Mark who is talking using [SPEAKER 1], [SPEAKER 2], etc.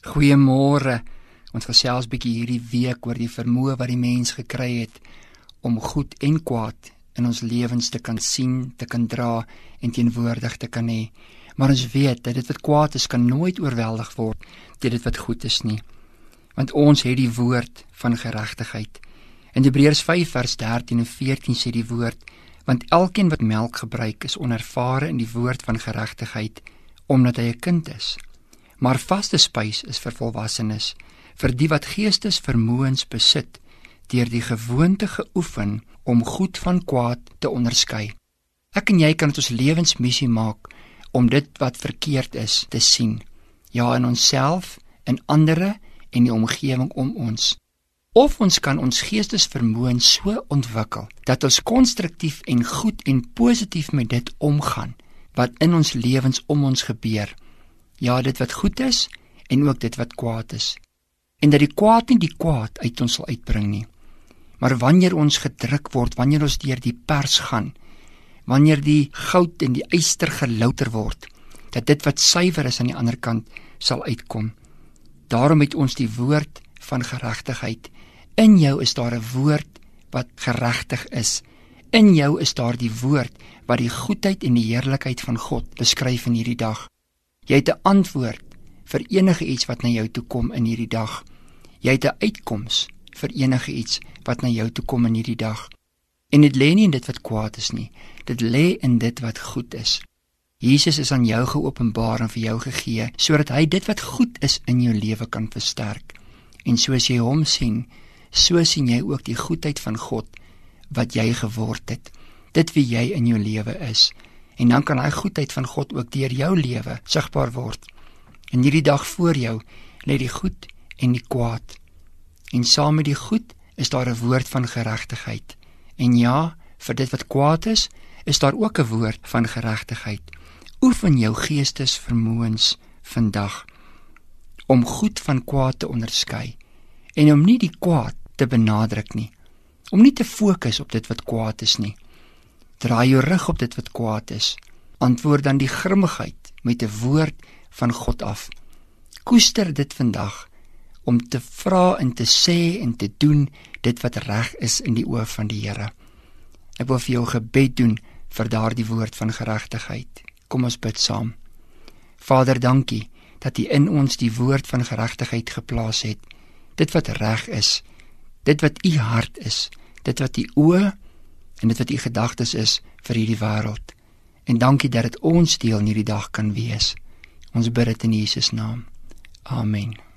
[SPEAKER 1] Goeiemôre. Ons gesels bietjie hierdie week oor die vermoë wat die mens gekry het om goed en kwaad in ons lewens te kan sien, te kan dra en teenwoordig te kan hê. Maar ons weet dat dit wat kwaad is kan nooit oorweldig word deur dit wat goed is nie. Want ons het die woord van geregtigheid. In Hebreërs 5 vers 13 en 14 sê die woord: Want elkeen wat melk gebruik is onervare in die woord van geregtigheid omdat hy 'n kind is maar vaste spys is vir volwassenes, vir die wat geestesvermoëns besit deur die gewoonte geoefen om goed van kwaad te onderskei. Ek en jy kan dit ons lewensmissie maak om dit wat verkeerd is te sien, ja in onsself, in ander en die omgewing om ons. Of ons kan ons geestesvermoëns so ontwikkel dat ons konstruktief en goed en positief met dit omgaan wat in ons lewens om ons gebeur ja, dit wat goed is en ook dit wat kwaad is. En dat die kwaad nie die kwaad uit ons sal uitbring nie. Maar wanneer ons gedruk word, wanneer ons deur die pers gaan, wanneer die goud en die yster gelouter word, dat dit wat suiwer is aan die ander kant sal uitkom. Daarom het ons die woord van geregtigheid. In jou is daar 'n woord wat geregtig is. In jou is daar die woord wat die goedheid en die heerlikheid van God beskryf in hierdie dag. Jy het 'n antwoord vir enige iets wat na jou toe kom in hierdie dag. Jy het 'n uitkoms vir enige iets wat na jou toe kom in hierdie dag. En dit lê nie in dit wat kwaad is nie. Dit lê in dit wat goed is. Jesus is aan jou geopenbaar en vir jou gegee sodat hy dit wat goed is in jou lewe kan versterk. En soos jy hom sien, so sien jy ook die goedheid van God wat jy geword het. Dit wie jy in jou lewe is en dan kan hy goedheid van God ook deur jou lewe sigbaar word. In hierdie dag voor jou lê die goed en die kwaad. En saam met die goed is daar 'n woord van geregtigheid. En ja, vir dit wat kwaad is, is daar ook 'n woord van geregtigheid. Oefen jou geestesvermoëns vandag om goed van kwaad te onderskei en om nie die kwaad te benadruk nie. Om nie te fokus op dit wat kwaad is nie. Draai jou rug op dit wat kwaad is. Antwoord dan die grimmigheid met 'n woord van God af. Koester dit vandag om te vra en te sê en te doen dit wat reg is in die oë van die Here. Ek wil vir jou gebed doen vir daardie woord van geregtigheid. Kom ons bid saam. Vader, dankie dat U in ons die woord van geregtigheid geplaas het. Dit wat reg is, dit wat U hart is, dit wat U oë en dit wat u gedagtes is vir hierdie wêreld. En dankie dat dit ons deel in hierdie dag kan wees. Ons bid dit in Jesus naam. Amen.